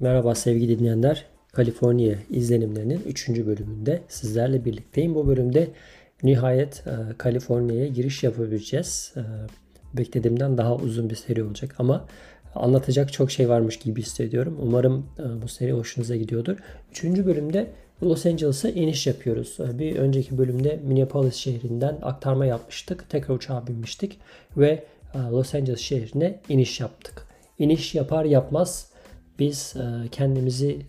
Merhaba sevgili dinleyenler. Kaliforniya izlenimlerinin 3. bölümünde sizlerle birlikteyim. Bu bölümde nihayet e, Kaliforniya'ya giriş yapabileceğiz. E, beklediğimden daha uzun bir seri olacak ama anlatacak çok şey varmış gibi hissediyorum. Umarım e, bu seri hoşunuza gidiyordur. 3. bölümde Los Angeles'a iniş yapıyoruz. Bir önceki bölümde Minneapolis şehrinden aktarma yapmıştık. Tekrar uçağa binmiştik ve Los Angeles şehrine iniş yaptık. İniş yapar yapmaz biz e, kendimizi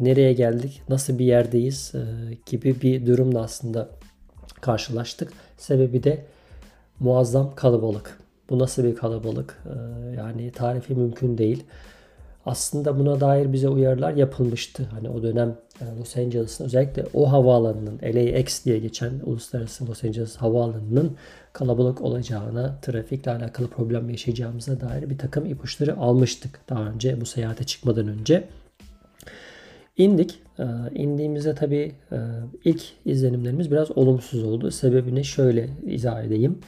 nereye geldik, nasıl bir yerdeyiz e, gibi bir durumla aslında karşılaştık. Sebebi de muazzam kalabalık. Bu nasıl bir kalabalık? E, yani tarifi mümkün değil. Aslında buna dair bize uyarılar yapılmıştı. Hani o dönem Los Angeles'ın özellikle o havaalanının LAX diye geçen uluslararası Los Angeles havaalanının kalabalık olacağına, trafikle alakalı problem yaşayacağımıza dair bir takım ipuçları almıştık daha önce bu seyahate çıkmadan önce. İndik. Ee, indiğimizde tabii e, ilk izlenimlerimiz biraz olumsuz oldu. Sebebini şöyle izah edeyim.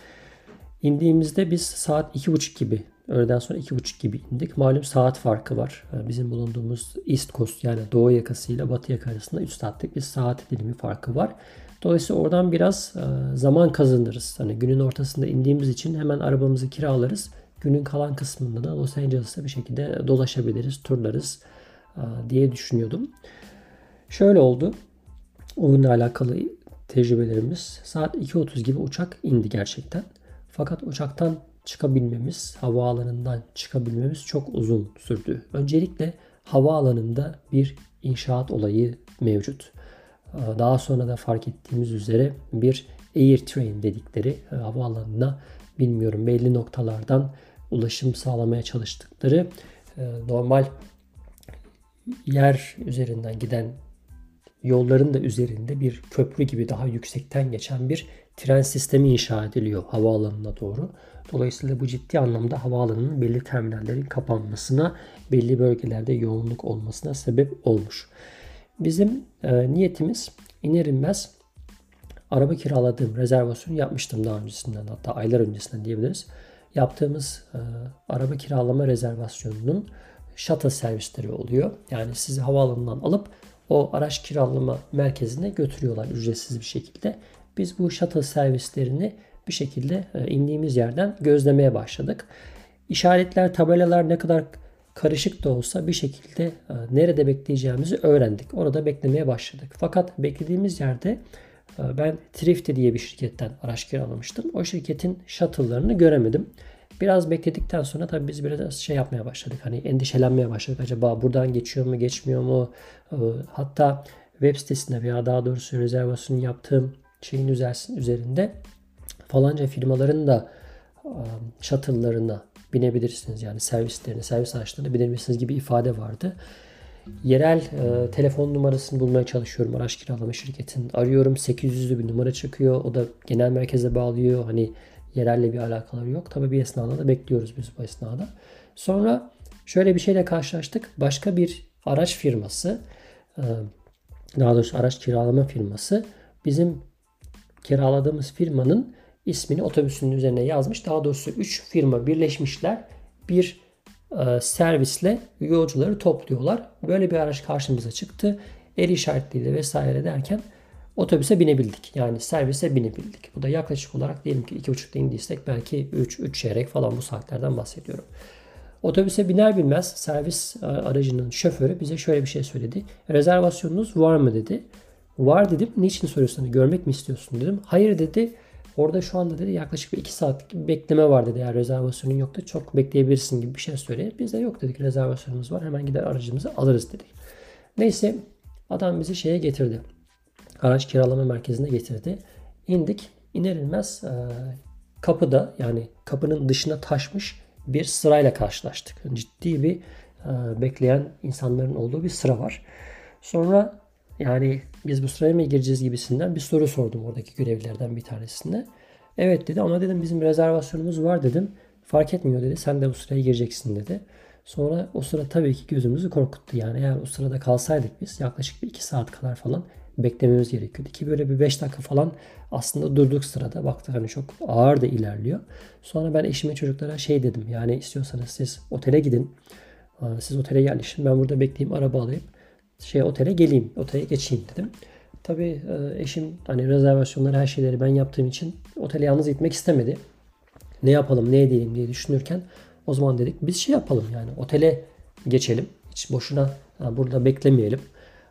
İndiğimizde biz saat 2.30 gibi, öğleden sonra 2.30 gibi indik. Malum saat farkı var. Ee, bizim bulunduğumuz East Coast yani doğu yakasıyla batı yaka arasında 3 saatlik bir saat dilimi farkı var. Dolayısıyla oradan biraz e, zaman kazanırız. Hani günün ortasında indiğimiz için hemen arabamızı kiralarız. Günün kalan kısmında da Los Angeles'ta bir şekilde dolaşabiliriz, turlarız e, diye düşünüyordum. Şöyle oldu. Oyunla alakalı tecrübelerimiz saat 2.30 gibi uçak indi gerçekten. Fakat uçaktan çıkabilmemiz, havaalanından çıkabilmemiz çok uzun sürdü. Öncelikle havaalanında bir inşaat olayı mevcut. Ee, daha sonra da fark ettiğimiz üzere bir air train dedikleri e, havaalanına bilmiyorum belli noktalardan ulaşım sağlamaya çalıştıkları e, normal yer üzerinden giden yolların da üzerinde bir köprü gibi daha yüksekten geçen bir tren sistemi inşa ediliyor havaalanına doğru. Dolayısıyla bu ciddi anlamda havaalanının belli terminallerin kapanmasına, belli bölgelerde yoğunluk olmasına sebep olmuş. Bizim e, niyetimiz iner inmez araba kiraladığım rezervasyonu yapmıştım daha öncesinden hatta aylar öncesinden diyebiliriz. Yaptığımız e, araba kiralama rezervasyonunun shuttle servisleri oluyor. Yani sizi havaalanından alıp o araç kiralama merkezine götürüyorlar ücretsiz bir şekilde. Biz bu shuttle servislerini bir şekilde e, indiğimiz yerden gözlemeye başladık. İşaretler, tabelalar ne kadar karışık da olsa bir şekilde e, nerede bekleyeceğimizi öğrendik. Orada beklemeye başladık. Fakat beklediğimiz yerde e, ben Thrifty diye bir şirketten araç kiralamıştım. O şirketin shuttle'larını göremedim. Biraz bekledikten sonra tabii biz biraz şey yapmaya başladık. Hani endişelenmeye başladık. Acaba buradan geçiyor mu, geçmiyor mu? Hatta web sitesinde veya daha doğrusu rezervasyonu yaptığım şeyin üzerinde falanca firmaların da shuttle'larına binebilirsiniz. Yani servislerine, servis araçlarına binebilirsiniz gibi ifade vardı. Yerel e, telefon numarasını bulmaya çalışıyorum araç kiralama şirketin. Arıyorum 800'lü bir numara çıkıyor. O da genel merkeze bağlıyor. Hani yerelle bir alakaları yok. Tabii bir esnada da bekliyoruz biz bu esnada. Sonra şöyle bir şeyle karşılaştık. Başka bir araç firması, e, daha doğrusu araç kiralama firması bizim kiraladığımız firmanın ismini otobüsün üzerine yazmış. Daha doğrusu 3 firma birleşmişler. Bir e, servisle yolcuları topluyorlar. Böyle bir araç karşımıza çıktı. El işaretleriyle vesaire derken otobüse binebildik. Yani servise binebildik. Bu da yaklaşık olarak diyelim ki 2.30'da indiysek belki 3, 3 çeyrek falan bu saatlerden bahsediyorum. Otobüse biner bilmez servis e, aracının şoförü bize şöyle bir şey söyledi. Rezervasyonunuz var mı dedi. Var dedim. Niçin soruyorsun? Görmek mi istiyorsun dedim. Hayır dedi. Orada şu anda dedi yaklaşık bir 2 saatlik bir bekleme var dedi. Eğer rezervasyonun yoktu çok bekleyebilirsin gibi bir şey söyledi. Biz de yok dedik rezervasyonumuz var. Hemen gider aracımızı alırız dedik. Neyse adam bizi şeye getirdi. Araç kiralama merkezine getirdi. İndik. İner inmez kapıda yani kapının dışına taşmış bir sırayla karşılaştık. Ciddi bir bekleyen insanların olduğu bir sıra var. Sonra yani biz bu sıraya mı gireceğiz gibisinden bir soru sordum oradaki görevlilerden bir tanesine. Evet dedi ama dedim bizim rezervasyonumuz var dedim. Fark etmiyor dedi. Sen de bu sıraya gireceksin dedi. Sonra o sıra tabii ki gözümüzü korkuttu. Yani eğer o sırada kalsaydık biz yaklaşık bir iki saat kadar falan beklememiz gerekiyordu. Ki böyle bir 5 dakika falan aslında durduk sırada. Baktık hani çok ağır da ilerliyor. Sonra ben eşime çocuklara şey dedim. Yani istiyorsanız siz otele gidin. Siz otele yerleşin. Ben burada bekleyeyim. Araba alayım. Şey otele geleyim. Otele geçeyim dedim. Tabii e, eşim hani rezervasyonları her şeyleri ben yaptığım için otele yalnız gitmek istemedi. Ne yapalım ne edelim diye düşünürken o zaman dedik biz şey yapalım yani otele geçelim. Hiç boşuna burada beklemeyelim.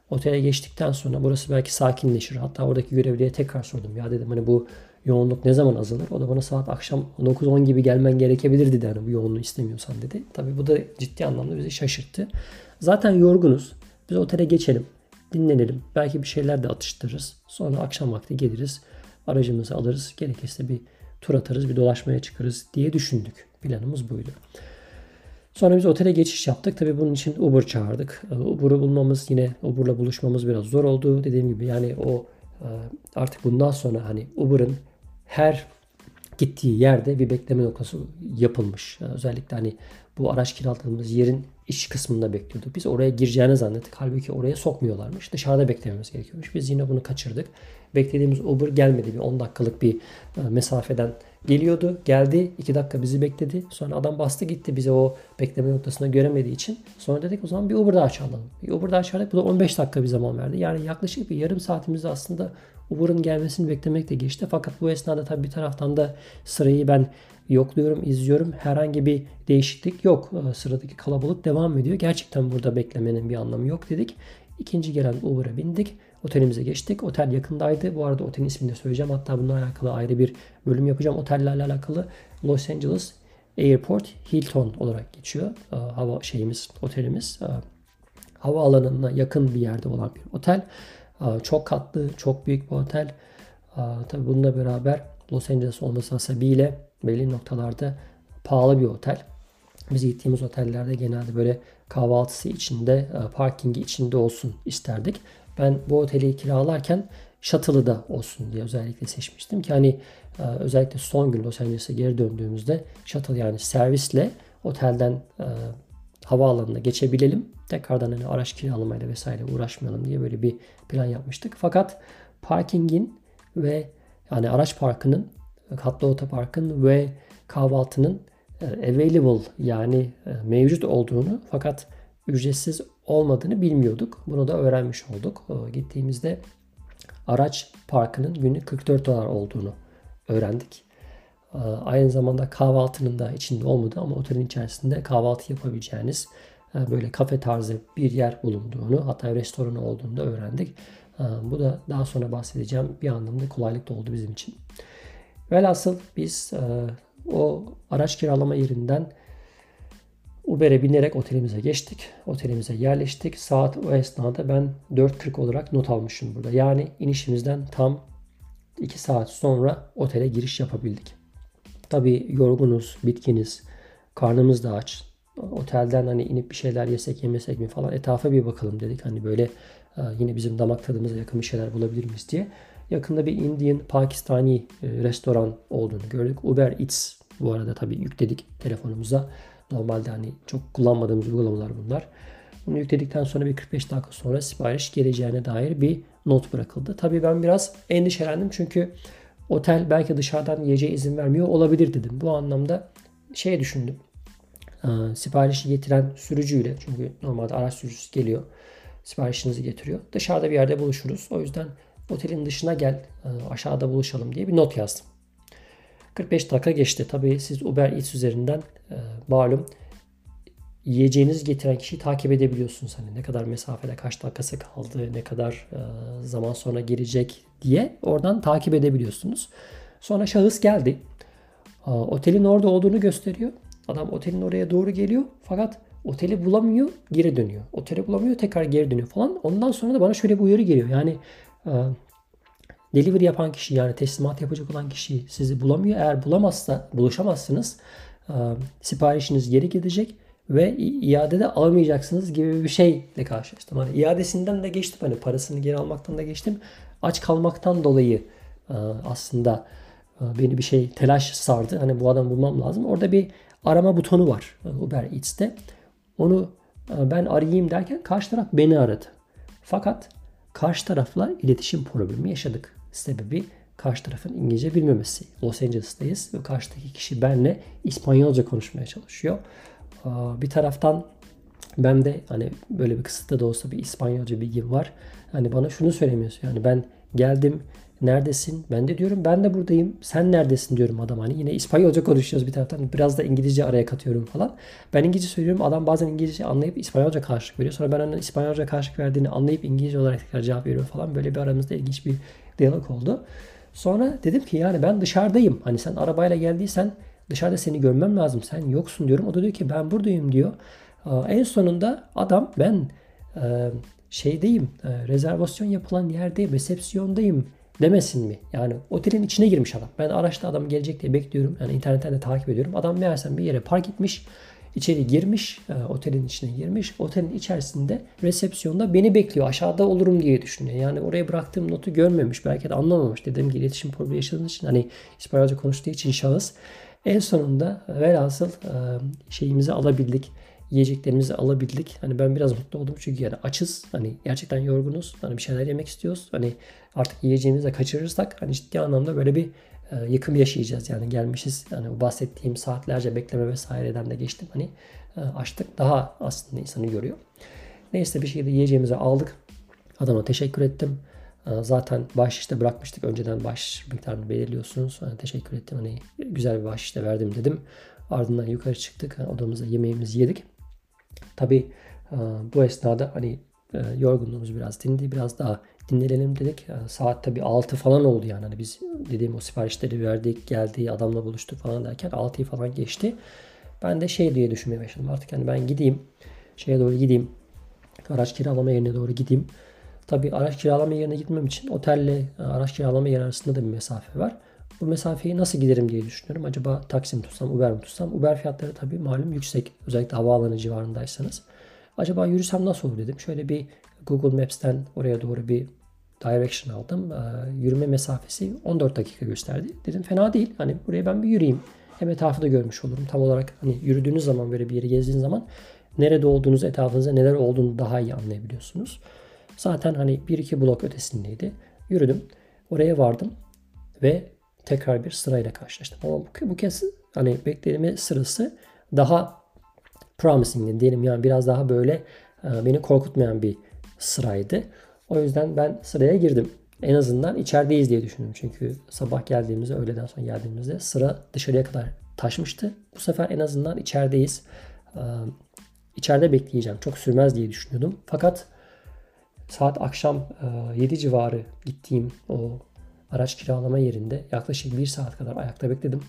Otele geçtikten sonra burası belki sakinleşir. Hatta oradaki görevliye tekrar sordum. Ya dedim hani bu yoğunluk ne zaman azalır? O da bana saat akşam 9-10 gibi gelmen gerekebilir dedi. Hani bu yoğunluğu istemiyorsan dedi. Tabii bu da ciddi anlamda bizi şaşırttı. Zaten yorgunuz. Biz otele geçelim. Dinlenelim. Belki bir şeyler de atıştırırız. Sonra akşam vakti geliriz. Aracımızı alırız. Gerekirse bir tur atarız, bir dolaşmaya çıkarız diye düşündük. Planımız buydu. Sonra biz otele geçiş yaptık. Tabii bunun için Uber çağırdık. Ee, Uber'ı bulmamız yine Uber'la buluşmamız biraz zor oldu. Dediğim gibi yani o e, artık bundan sonra hani Uber'ın her gittiği yerde bir bekleme noktası yapılmış. Özellikle hani bu araç kiraladığımız yerin iç kısmında bekliyorduk. Biz oraya gireceğini zannettik. Halbuki oraya sokmuyorlarmış. Dışarıda beklememiz gerekiyormuş. Biz yine bunu kaçırdık. Beklediğimiz Uber gelmedi. Bir 10 dakikalık bir e, mesafeden geliyordu. Geldi. 2 dakika bizi bekledi. Sonra adam bastı gitti. Bize o bekleme noktasına göremediği için. Sonra dedik o zaman bir Uber daha çağıralım. Bir Uber daha çağırdık. Bu da 15 dakika bir zaman verdi. Yani yaklaşık bir yarım saatimizde aslında Uber'ın gelmesini beklemek de geçti. Fakat bu esnada tabii bir taraftan da sırayı ben yokluyorum, izliyorum. Herhangi bir değişiklik yok. Ee, sıradaki kalabalık devam ediyor. Gerçekten burada beklemenin bir anlamı yok dedik. İkinci gelen Uber'a bindik. Otelimize geçtik. Otel yakındaydı. Bu arada otelin ismini de söyleyeceğim. Hatta bununla alakalı ayrı bir bölüm yapacağım. Otellerle alakalı Los Angeles Airport Hilton olarak geçiyor. Ee, hava şeyimiz, otelimiz. Ee, hava alanına yakın bir yerde olan bir otel. Çok katlı, çok büyük bir otel. Tabii bununla beraber Los Angeles olması hasebiyle belli noktalarda pahalı bir otel. Biz gittiğimiz otellerde genelde böyle kahvaltısı içinde, e, parkingi içinde olsun isterdik. Ben bu oteli kiralarken shuttle'ı da olsun diye özellikle seçmiştim ki hani e, özellikle son gün Los Angeles'e geri döndüğümüzde shuttle yani servisle otelden e, havaalanına geçebilelim. Tekrardan hani araç kiralamayla vesaire uğraşmayalım diye böyle bir plan yapmıştık. Fakat parkingin ve yani araç parkının katlı otoparkın ve kahvaltının e, available yani mevcut olduğunu fakat ücretsiz olmadığını bilmiyorduk. Bunu da öğrenmiş olduk. E, gittiğimizde araç parkının günlük 44 dolar olduğunu öğrendik. Aynı zamanda kahvaltının da içinde olmadı ama otelin içerisinde kahvaltı yapabileceğiniz böyle kafe tarzı bir yer bulunduğunu hatta restoranı olduğunu da öğrendik. Bu da daha sonra bahsedeceğim bir anlamda kolaylık da oldu bizim için. Velhasıl biz o araç kiralama yerinden Uber'e binerek otelimize geçtik. Otelimize yerleştik. Saat o esnada ben 4.40 olarak not almışım burada. Yani inişimizden tam 2 saat sonra otele giriş yapabildik. Tabi yorgunuz, bitkiniz, karnımız da aç. Otelden hani inip bir şeyler yesek yemesek mi falan etrafa bir bakalım dedik. Hani böyle e, yine bizim damak tadımıza yakın bir şeyler bulabilir miyiz diye. Yakında bir Indian, Pakistani e, restoran olduğunu gördük. Uber Eats bu arada tabii yükledik telefonumuza. Normalde hani çok kullanmadığımız uygulamalar bunlar. Bunu yükledikten sonra bir 45 dakika sonra sipariş geleceğine dair bir not bırakıldı. Tabii ben biraz endişelendim çünkü otel belki dışarıdan yiyeceğe izin vermiyor olabilir dedim. Bu anlamda şey düşündüm. Ee, siparişi getiren sürücüyle çünkü normalde araç sürücüsü geliyor. Siparişinizi getiriyor. Dışarıda bir yerde buluşuruz. O yüzden otelin dışına gel e, aşağıda buluşalım diye bir not yazdım. 45 dakika geçti. Tabii siz Uber Eats üzerinden e, malum yiyeceğiniz getiren kişiyi takip edebiliyorsunuz. Hani ne kadar mesafede kaç dakikası kaldı, ne kadar e, zaman sonra gelecek diye oradan takip edebiliyorsunuz. Sonra şahıs geldi. Otelin orada olduğunu gösteriyor. Adam otelin oraya doğru geliyor fakat oteli bulamıyor, geri dönüyor. Oteli bulamıyor, tekrar geri dönüyor falan. Ondan sonra da bana şöyle bir uyarı geliyor. Yani e, delivery yapan kişi yani teslimat yapacak olan kişi sizi bulamıyor. Eğer bulamazsa, buluşamazsınız siparişiniz geri gidecek ve iadede alamayacaksınız gibi bir şeyle karşılaştım. Hani iadesinden de geçtim. Hani parasını geri almaktan da geçtim. Aç kalmaktan dolayı aslında beni bir şey telaş sardı. Hani bu adamı bulmam lazım. Orada bir arama butonu var Uber Eats'te. Onu ben arayayım derken karşı taraf beni aradı. Fakat karşı tarafla iletişim problemi yaşadık. Sebebi karşı tarafın İngilizce bilmemesi. Los Angeles'tayız ve karşıdaki kişi benle İspanyolca konuşmaya çalışıyor. Bir taraftan ben de hani böyle bir kısıtlı da olsa bir İspanyolca bilgim var. Hani bana şunu söylemiyorsun. Yani ben geldim neredesin? Ben de diyorum ben de buradayım. Sen neredesin diyorum adam hani. Yine İspanyolca konuşuyoruz bir taraftan. Biraz da İngilizce araya katıyorum falan. Ben İngilizce söylüyorum. Adam bazen İngilizce anlayıp İspanyolca karşılık veriyor. Sonra ben onun İspanyolca karşılık verdiğini anlayıp İngilizce olarak tekrar cevap veriyorum falan. Böyle bir aramızda ilginç bir diyalog oldu. Sonra dedim ki yani ben dışarıdayım. Hani sen arabayla geldiysen dışarıda seni görmem lazım. Sen yoksun diyorum. O da diyor ki ben buradayım diyor. En sonunda adam ben e, şeydeyim, e, rezervasyon yapılan yerdeyim, resepsiyondayım demesin mi? Yani otelin içine girmiş adam. Ben araçta adam gelecek diye bekliyorum. Yani internetten de takip ediyorum. Adam meğersem bir yere park etmiş. İçeri girmiş. E, otelin içine girmiş. Otelin içerisinde resepsiyonda beni bekliyor. Aşağıda olurum diye düşünüyor. Yani oraya bıraktığım notu görmemiş. Belki de anlamamış. Dediğim gibi iletişim problemi yaşadığınız için hani İspanyolca konuştuğu için şahıs. En sonunda velhasıl e, şeyimizi alabildik yiyeceklerimizi alabildik. Hani ben biraz mutlu oldum çünkü yani açız. Hani gerçekten yorgunuz. Hani bir şeyler yemek istiyoruz. Hani artık yiyeceğimizi de kaçırırsak hani ciddi anlamda böyle bir e, yıkım yaşayacağız. Yani gelmişiz. Yani bu bahsettiğim saatlerce bekleme vesaireden de geçtim. Hani e, açtık. Daha aslında insanı görüyor. Neyse bir şekilde yiyeceğimizi aldık. Adama teşekkür ettim. E, zaten bahşişte bırakmıştık. Önceden bahşiş miktarını belirliyorsunuz. Hani teşekkür ettim. Hani güzel bir bahşişte verdim dedim. Ardından yukarı çıktık. Odamıza yemeğimizi yedik. Tabi e, bu esnada hani yorgunluğumuz biraz dindi. Biraz daha dinlenelim dedik. E, saat tabi 6 falan oldu yani. Hani biz dediğim o siparişleri verdik, geldi, adamla buluştuk falan derken 6'yı falan geçti. Ben de şey diye düşünmeye başladım. Artık hani ben gideyim, şeye doğru gideyim. Araç kiralama yerine doğru gideyim. Tabi araç kiralama yerine gitmem için otelle araç kiralama yer arasında da bir mesafe var. Bu mesafeyi nasıl giderim diye düşünüyorum. Acaba taksi mi tutsam, Uber mi tutsam? Uber fiyatları tabii malum yüksek. Özellikle havaalanı civarındaysanız. Acaba yürüsem nasıl olur dedim. Şöyle bir Google Maps'ten oraya doğru bir direction aldım. Ee, yürüme mesafesi 14 dakika gösterdi. Dedim fena değil. Hani buraya ben bir yürüyeyim. Hem etrafı da görmüş olurum. Tam olarak hani yürüdüğünüz zaman böyle bir yeri gezdiğiniz zaman nerede olduğunuz, etrafınızda neler olduğunu daha iyi anlayabiliyorsunuz. Zaten hani bir iki blok ötesindeydi. Yürüdüm. Oraya vardım ve tekrar bir sırayla karşılaştım. Ama bu, bu kez hani bekleme sırası daha promising diyelim yani biraz daha böyle e, beni korkutmayan bir sıraydı. O yüzden ben sıraya girdim. En azından içerideyiz diye düşündüm. Çünkü sabah geldiğimizde, öğleden sonra geldiğimizde sıra dışarıya kadar taşmıştı. Bu sefer en azından içerideyiz. Ee, içeride bekleyeceğim. Çok sürmez diye düşünüyordum. Fakat saat akşam 7 civarı gittiğim o araç kiralama yerinde yaklaşık bir saat kadar ayakta bekledim.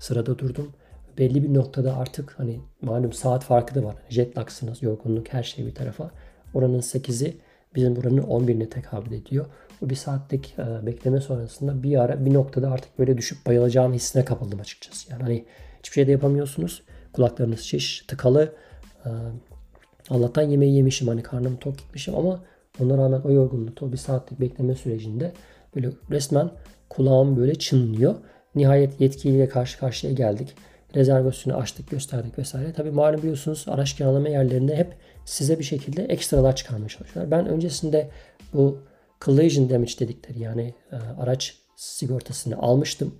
Sırada durdum. Belli bir noktada artık hani malum saat farkı da var. Jet lagsınız, yorgunluk her şey bir tarafa. Oranın 8'i bizim buranın 11'ine tekabül ediyor. O bir saatlik e, bekleme sonrasında bir ara bir noktada artık böyle düşüp bayılacağım hissine kapıldım açıkçası. Yani hani hiçbir şey de yapamıyorsunuz. Kulaklarınız şiş, tıkalı. E, Allah'tan yemeği yemişim hani karnım tok gitmişim ama ona rağmen o yorgunlukta o bir saatlik bekleme sürecinde Böyle resmen kulağım böyle çınlıyor. Nihayet yetkiliyle karşı karşıya geldik. Rezervasyonu açtık, gösterdik vesaire. Tabii malum biliyorsunuz araç kiralama yerlerinde hep size bir şekilde ekstralar çıkarmaya çalışıyorlar. Ben öncesinde bu collision damage dedikleri yani e, araç sigortasını almıştım.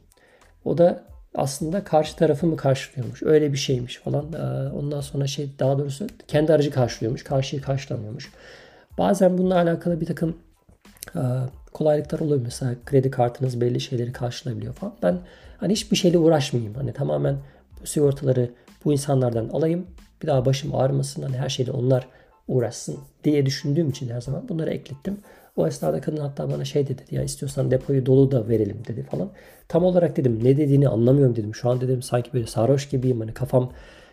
O da aslında karşı tarafı mı karşılıyormuş. Öyle bir şeymiş falan. E, ondan sonra şey daha doğrusu kendi aracı karşılıyormuş. Karşıyı karşılamıyormuş. Bazen bununla alakalı bir takım e, kolaylıklar oluyor. Mesela kredi kartınız belli şeyleri karşılayabiliyor falan. Ben hani hiçbir şeyle uğraşmayayım. Hani tamamen bu sigortaları bu insanlardan alayım. Bir daha başım ağrımasın. Hani her şeyle onlar uğraşsın diye düşündüğüm için her zaman bunları eklettim. O esnada kadın hatta bana şey dedi ya istiyorsan depoyu dolu da verelim dedi falan. Tam olarak dedim ne dediğini anlamıyorum dedim. Şu an dedim sanki böyle sarhoş gibiyim hani kafam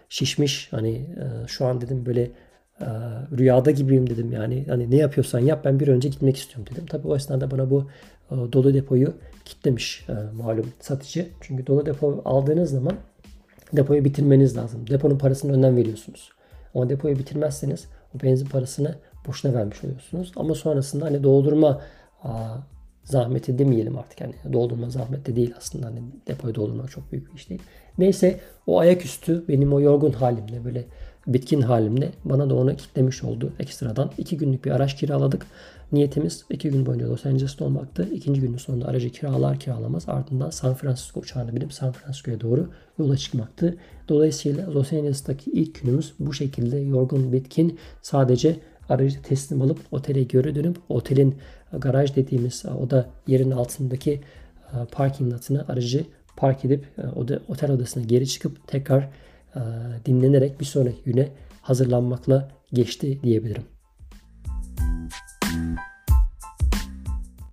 şişmiş hani e, şu an dedim böyle ee, rüyada gibiyim dedim yani. Hani ne yapıyorsan yap ben bir önce gitmek istiyorum dedim. Tabii o esnada bana bu e, dolu depoyu kitlemiş e, malum satıcı. Çünkü dolu depo aldığınız zaman depoyu bitirmeniz lazım. Deponun parasını önden veriyorsunuz. Ama depoyu bitirmezseniz o benzin parasını boşuna vermiş oluyorsunuz. Ama sonrasında hani doldurma zahmeti demeyelim artık. Yani doldurma zahmeti değil aslında. Hani depoyu doldurmak çok büyük bir iş değil. Neyse o ayaküstü benim o yorgun halimle böyle bitkin halimle bana da onu kitlemiş oldu ekstradan. iki günlük bir araç kiraladık. Niyetimiz iki gün boyunca Los Angeles'ta olmaktı. İkinci günün sonunda aracı kiralar kiralamaz ardından San Francisco uçağını binip San Francisco'ya doğru yola çıkmaktı. Dolayısıyla Los Angeles'taki ilk günümüz bu şekilde yorgun, bitkin sadece aracı teslim alıp otele geri dönüp otelin garaj dediğimiz o da yerin altındaki parking lotına aracı park edip e, otel odasına geri çıkıp tekrar dinlenerek bir sonraki güne hazırlanmakla geçti diyebilirim.